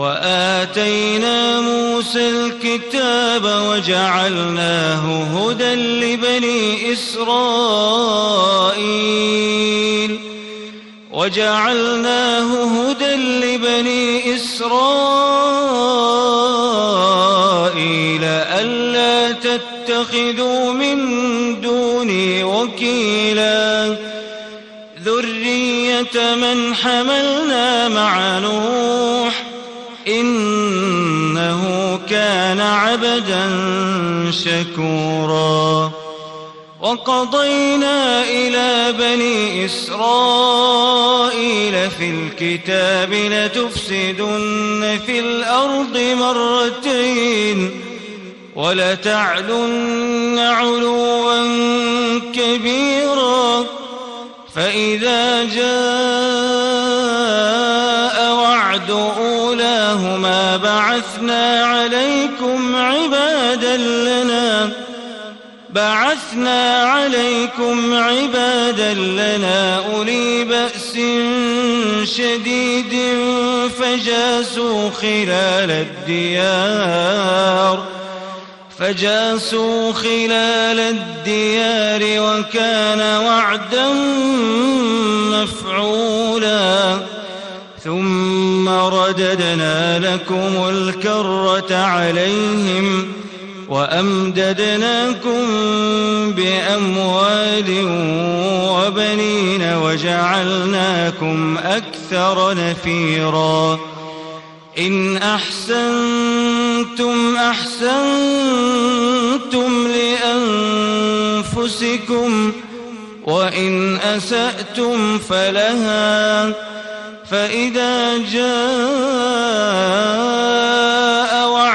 وآتينا موسى الكتاب وجعلناه هدى لبني إسرائيل. وجعلناه هدى لبني إسرائيل ألا تتخذوا من دوني وكيلا. ذرية من حملنا مع نوح عبدا شكورا. وقضينا إلى بني إسرائيل في الكتاب لتفسدن في الأرض مرتين ولتعلن علوا كبيرا. فإذا جاء وعد أولاهما بعثنا بعثنا عليكم عبادا لنا أولي بأس شديد فجاسوا خلال الديار فجاسوا خلال الديار وكان وعدا مفعولا ثم رددنا لكم الكرة عليهم وأمددناكم بأموال وبنين وجعلناكم أكثر نفيرا. إن أحسنتم أحسنتم لأنفسكم وإن أسأتم فلها فإذا جاء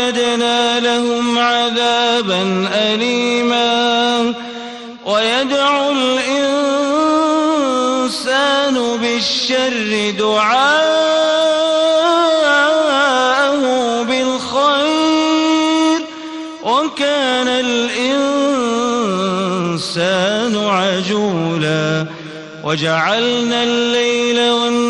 أعتدنا لهم عذابا أليما. ويدعو الإنسان بالشر دعاءه بالخير. وكان الإنسان عجولا. وجعلنا الليل والنهار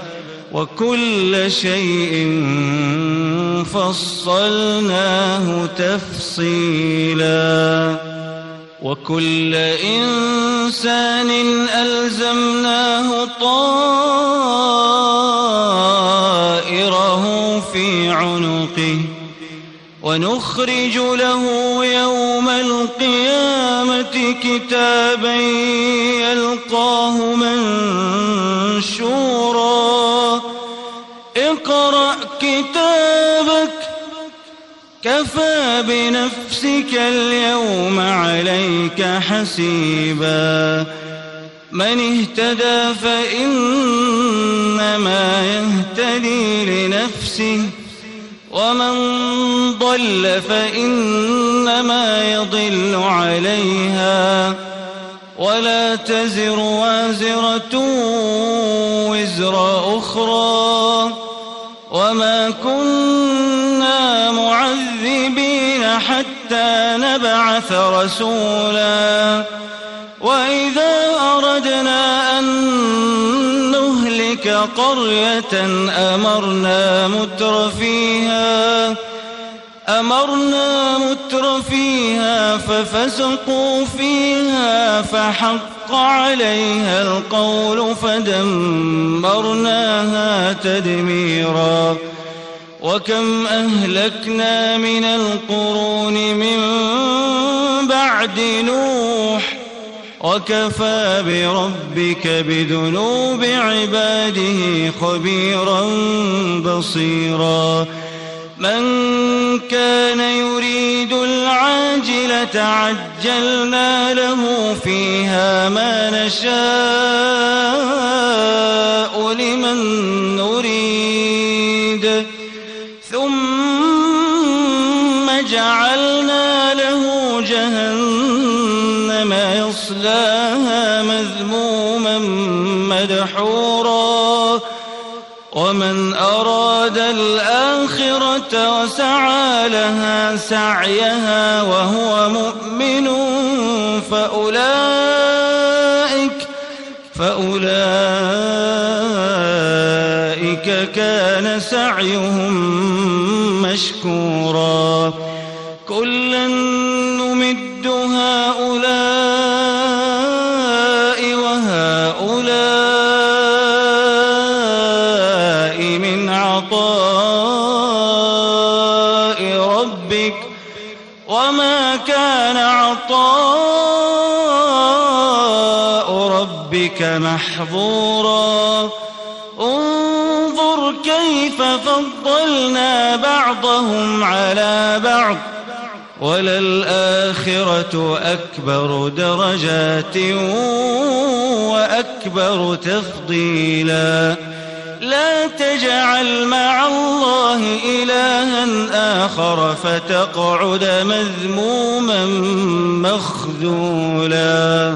وكل شيء فصلناه تفصيلا. وكل إنسان ألزمناه طائره في عنقه. ونخرج له يوم القيامة كتابا يلقاه لنفسك اليوم عليك حسيبا. من اهتدى فإنما يهتدي لنفسه ومن ضل فإنما يضل عليها. ولا تزر وازرة رسولا وإذا أردنا أن نهلك قرية أمرنا متر فيها أمرنا متر فيها ففسقوا فيها فحق عليها القول فدمرناها تدميرا. وكم أهلكنا من القرون من بعد نوح وكفى بربك بذنوب عباده خبيرا بصيرا. من كان يريد العاجلة عجلنا له فيها ما نشاء لمن نريد وسعى لها سعيها وهو مؤمن فأولئك فأولئك كان سعيهم مشكورا كلا على بعض وللآخرة أكبر درجات وأكبر تفضيلا. لا تجعل مع الله إلها آخر فتقعد مذموما مخذولا.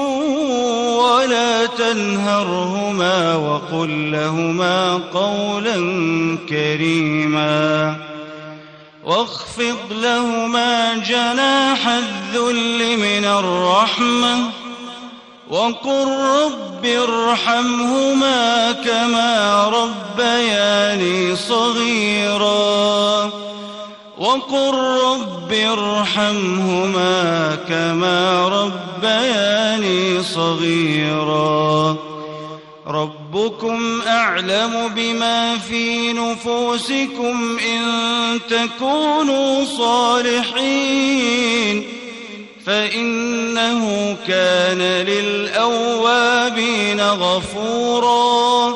ولا تنهرهما وقل لهما قولا كريما واخفض لهما جناح الذل من الرحمة وقل رب ارحمهما كما ربياني صغيرا وقل رب ارحمهما كما ربياني صغيرا. ربكم أعلم بما في نفوسكم إن تكونوا صالحين. فإنه كان للأوابين غفورا.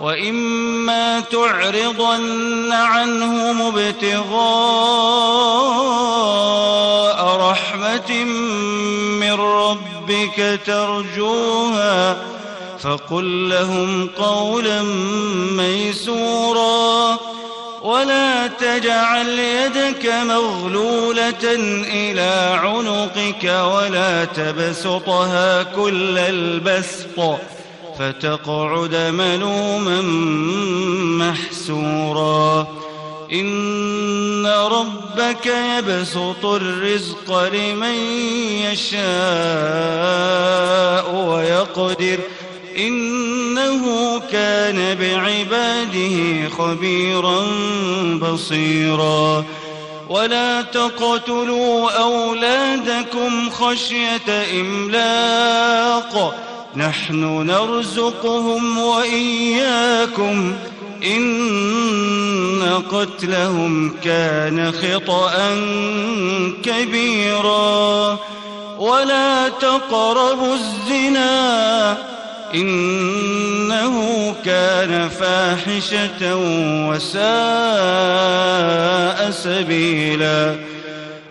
وإما تعرضن عنهم ابتغاء رحمة من ربك ترجوها فقل لهم قولا ميسورا ولا تجعل يدك مغلولة إلى عنقك ولا تبسطها كل البسط فتقعد ملوما محسورا. إن ربك يبسط الرزق لمن يشاء ويقدر. إنه كان بعباده خبيرا بصيرا. ولا تقتلوا أولادكم خشية إملاق. نحن نرزقهم وإياكم إن قتلهم كان خطأ كبيرا ولا تقربوا الزنا إنه كان فاحشة وساء سبيلا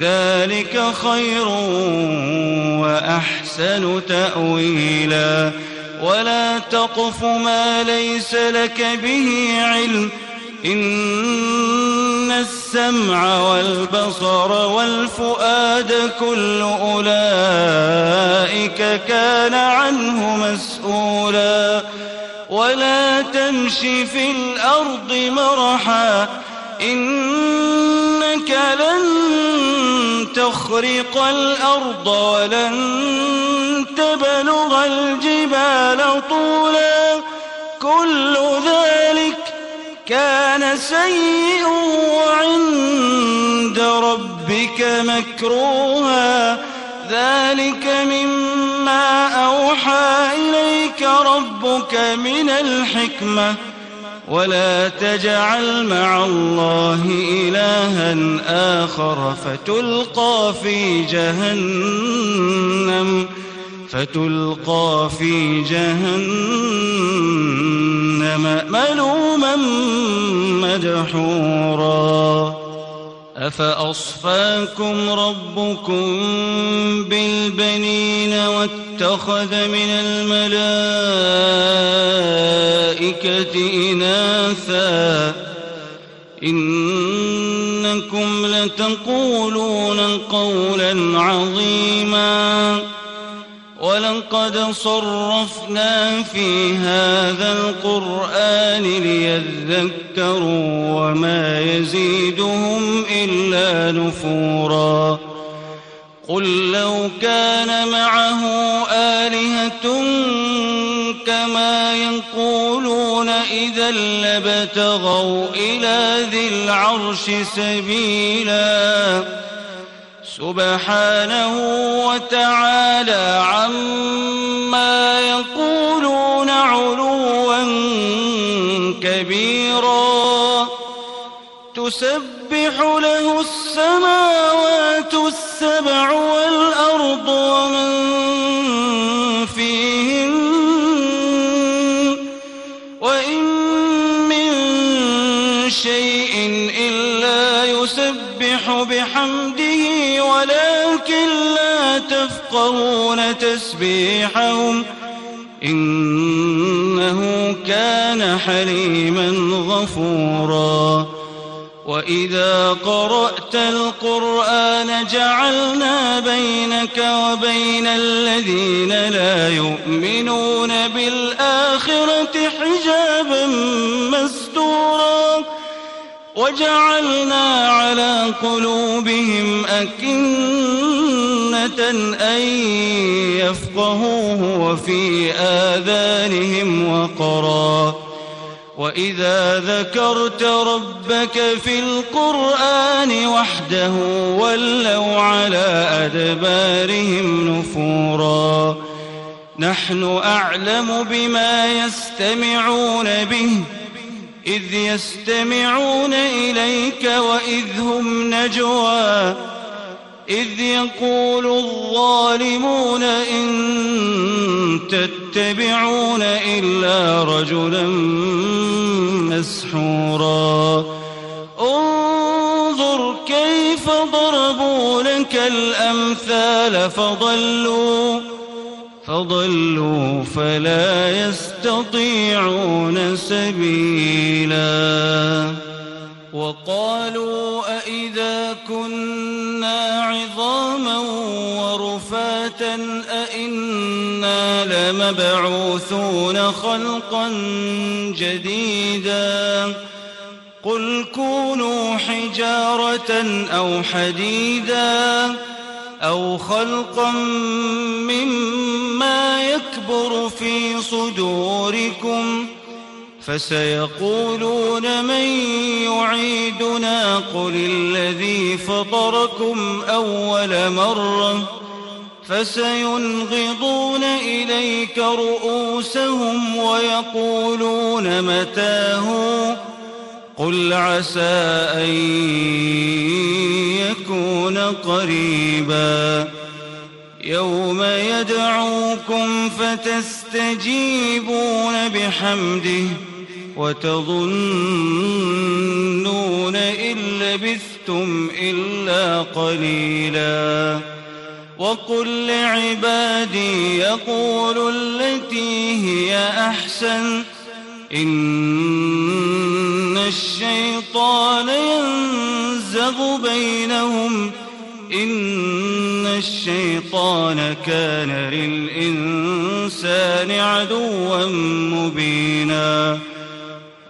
ذلك خير وأحسن تأويلا. ولا تقف ما ليس لك به علم. إن السمع والبصر والفؤاد كل أولئك كان عنه مسؤولا. ولا تمش في الأرض مرحا. إنك لن تخرق الأرض ولن تبلغ الجبال طولا. كل ذلك كان سيء عند ربك مكروها. ذلك مما أوحى إليك ربك من الحكمة. ولا تجعل مع الله إلها آخر فتلقى في جهنم فتلقى في جهنم ملوما مدحورا. أفأصفاكم ربكم بالبنين واتخذ من الملائكة إناثا. إنكم لتقولون قولا عظيما. ولقد صرفنا في هذا القرآن ليذكروا وما يزيدهم إلا نفورا. قل لو كان معه لابتغوا إلى ذي العرش سبيلاً. سبحانه وتعالى عما يقولون علوا كبيرا. تسبح له السماوات السبع والأرض تفقهون تسبيحهم إنه كان حليما غفورا. وإذا قرأت القرآن جعلنا بينك وبين الذين لا يؤمنون بالآخرة حجابا مستورا. وجعلنا على قلوبهم أكنة أن يفقهوه وفي آذانهم وقرا وإذا ذكرت ربك في القرآن وحده ولوا على أدبارهم نفورا نحن أعلم بما يستمعون به إذ يستمعون إليك وإذ هم نجوى إذ يقول الظالمون إن تتبعون إلا رجلا مسحورا. انظر كيف ضربوا لك الأمثال فضلوا فضلوا فلا يستطيعون سبيلا. وقالوا أئنا لمبعوثون خلقا جديدا قل كونوا حجارة أو حديدا أو خلقا مما يكبر في صدوركم فسيقولون من يعيدنا قل الذي فطركم أول مرة فسينغضون إليك رؤوسهم ويقولون متاه قل عسى أن يكون قريبا يوم يدعوكم فتستجيبون بحمده وتظنون إن لبثتم إلا قليلا وقل لعبادي يقولوا التي هي أحسن. إن الشيطان ينزغ بينهم. إن الشيطان كان للإنسان عدوا مبينا.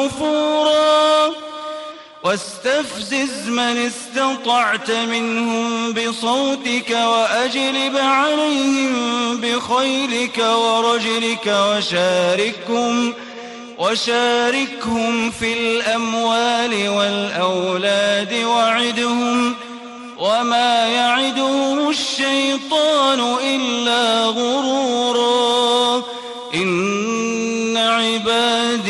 موفورا واستفزز من استطعت منهم بصوتك وأجلب عليهم بخيلك ورجلك وشاركهم وشاركهم في الأموال والأولاد وعدهم. وما يعدهم الشيطان إلا غرورا. إن عبادي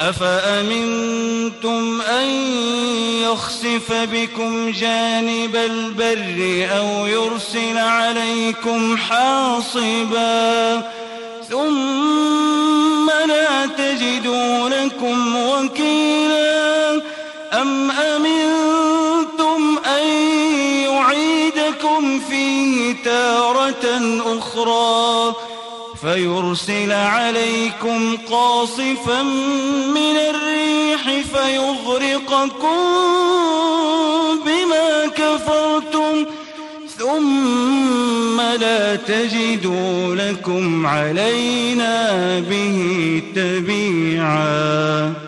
أفأمنتم أن يخسف بكم جانب البر أو يرسل عليكم حاصبا ثم لا تجدوا لكم وكيلا أم أمنتم أن يعيدكم فيه تارة أخرى فيرسل عليكم قاصفا من الريح فيغرقكم بما كفرتم ثم لا تجدوا لكم علينا به تبيعا.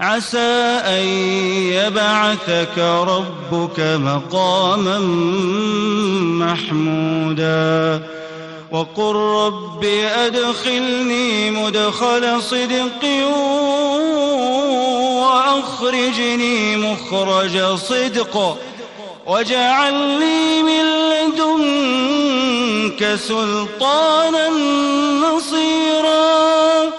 عسى أن يبعثك ربك مقاما محمودا وقل رب أدخلني مدخل صدق وأخرجني مخرج صدق واجعل لي من لدنك سلطانا نصيرا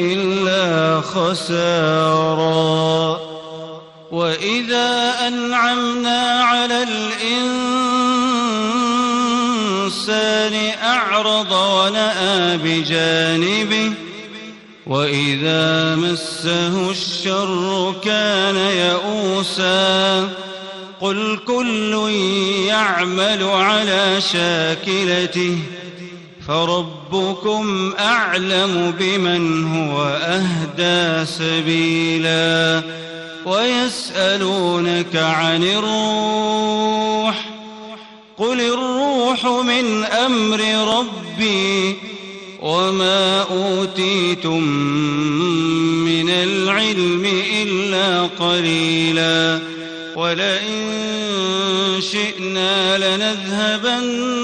إلا خسارا. وإذا أنعمنا على الإنسان أعرض ونأى بجانبه وإذا مسه الشر كان يئوسا. قل كل يعمل على شاكلته فربكم أعلم بمن هو أهدى سبيلا ويسألونك عن الروح قل الروح من أمر ربي وما أوتيتم من العلم إلا قليلا ولئن شئنا لنذهبن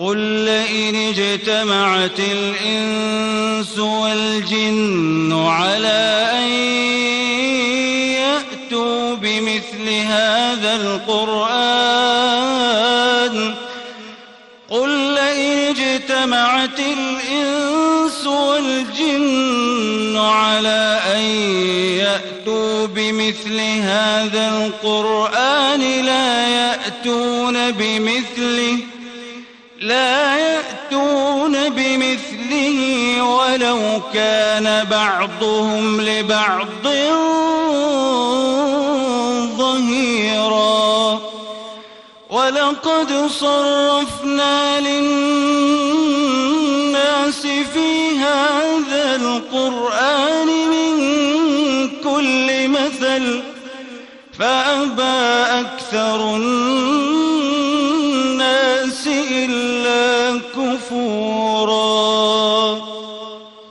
قل لئن اجتمعت الإنس والجن على أن يأتوا بمثل هذا القرآن قل لئن اجتمعت الإنس والجن على أن يأتوا بمثل هذا القرآن ولو كان بعضهم لبعض ظهيرا. ولقد صرفنا للناس في هذا القرآن من كل مثل فأبى أكثر الناس إلا كفورا.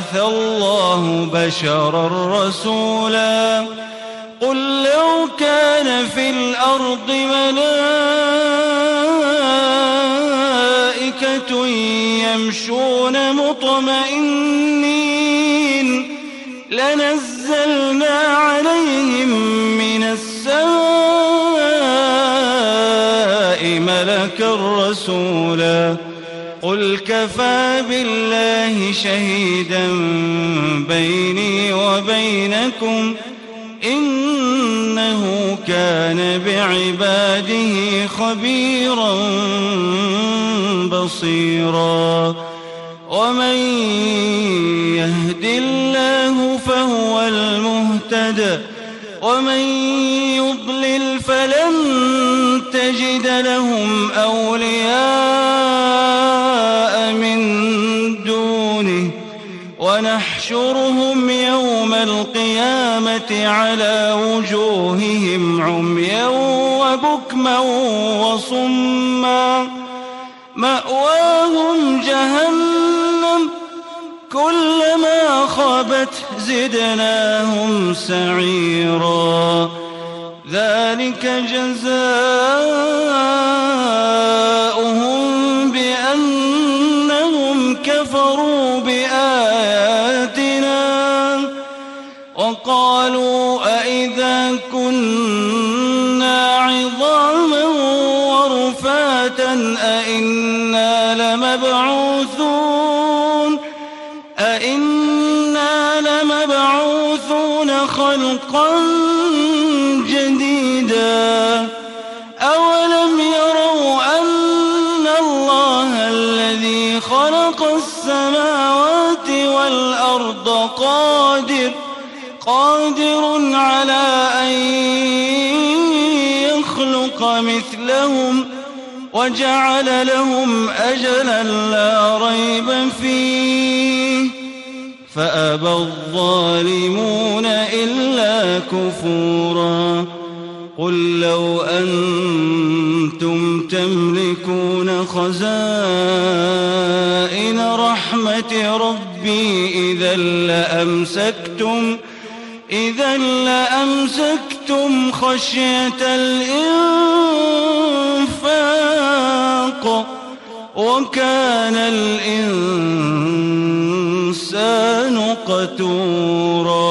أبعث الله بشرا رسولا قل لو كان في الأرض ملائكة يمشون مطمئنين قل كفى بالله شهيدا بيني وبينكم إنه كان بعباده خبيرا بصيرا. ومن يهد الله فهو المهتد. ومن يضلل فلن تجد لهم أولياء. على وجوههم عميا وبكما وصما. مأواهم جهنم كلما خابت زدناهم سعيرا. ذلك جزاؤهم السماوات والأرض قادر قادر على أن يخلق مثلهم وجعل لهم أجلا لا ريب فيه. فأبى الظالمون إلا كفورا. قل لو أنتم تملكون خزائن رحمة ربي إذا لأمسكتم إذا لأمسكتم خشية الإنفاق وكان الإنسان قتورا.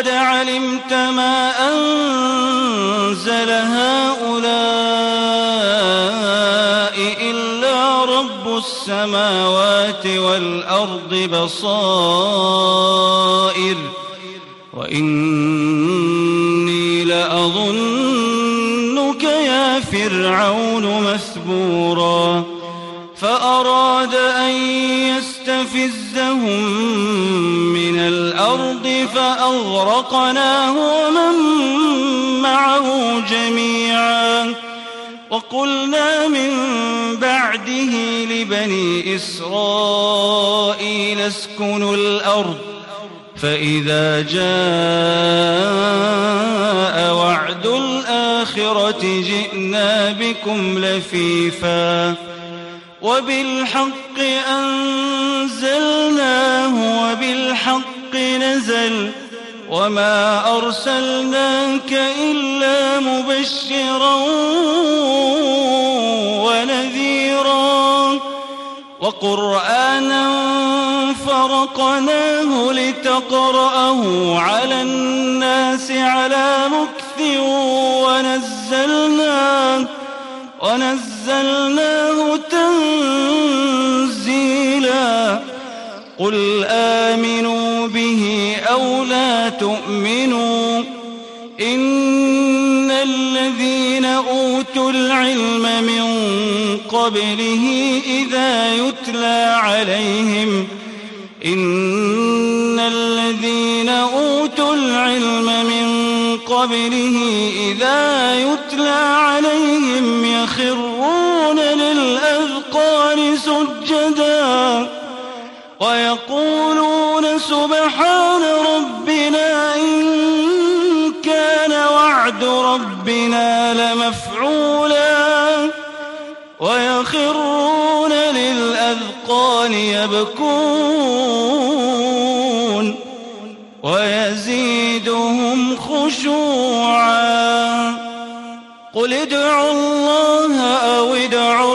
لقد علمت ما أنزل هؤلاء إلا رب السماوات والأرض بصائر وإني الأرض فأغرقناه ومن معه جميعا وقلنا من بعده لبني إسرائيل اسكنوا الأرض فإذا جاء وعد الآخرة جئنا بكم لفيفا وبالحق أنزلناه وبالحق نزل وما أرسلناك إلا مبشرا ونذيرا وقرآنا فرقناه لتقرأه على الناس على مكث ونزلناه ونزلناه تنزيلا قل آمنوا العلم من قبله إذا يتلى عليهم. إن الذين أوتوا العلم من قبله إذا يتلى عليهم يخرون للأذقان سجدا ويقولون سبحان يبكون ويزيدهم خشوعا. قل ادعوا الله أو ادعوا